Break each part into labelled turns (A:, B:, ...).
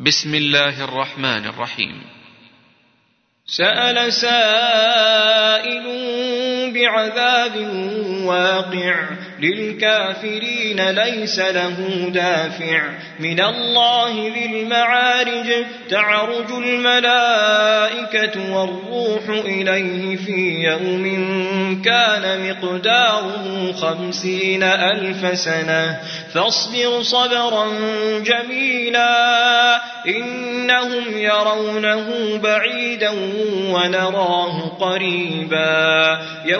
A: بسم الله الرحمن الرحيم.
B: سأل سائل بعذاب واقع للكافرين ليس له دافع. من الله ذي المعارج تعرج الملائكة والروح إليه في يوم كان مقداره خمسين ألف سنة. فاصبر صبرا جميلا إنهم يرونه بعيدا ونراه قريبا. يوم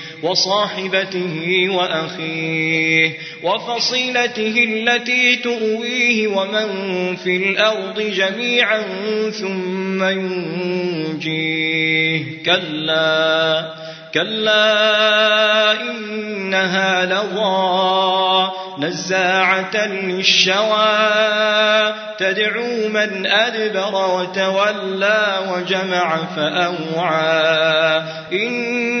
B: وصاحبته وأخيه وفصيلته التي تؤويه ومن في الأرض جميعا ثم ينجيه كلا كلا إنها لظى نزاعة للشوى تدعو من أدبر وتولى وجمع فأوعى إن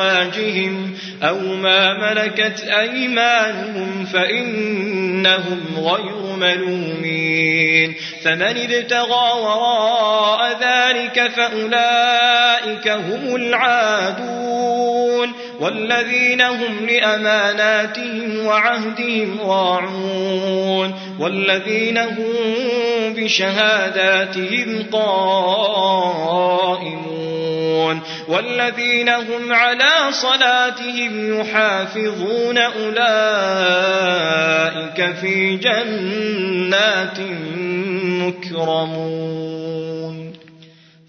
B: أزواجهم أو ما ملكت أيمانهم فإنهم غير ملومين فمن ابتغى وراء ذلك فأولئك هم العادون والذين هم لأماناتهم وعهدهم راعون والذين هم بشهاداتهم قائمون والذين هم على صلاتهم يحافظون أولئك في جنات مكرمون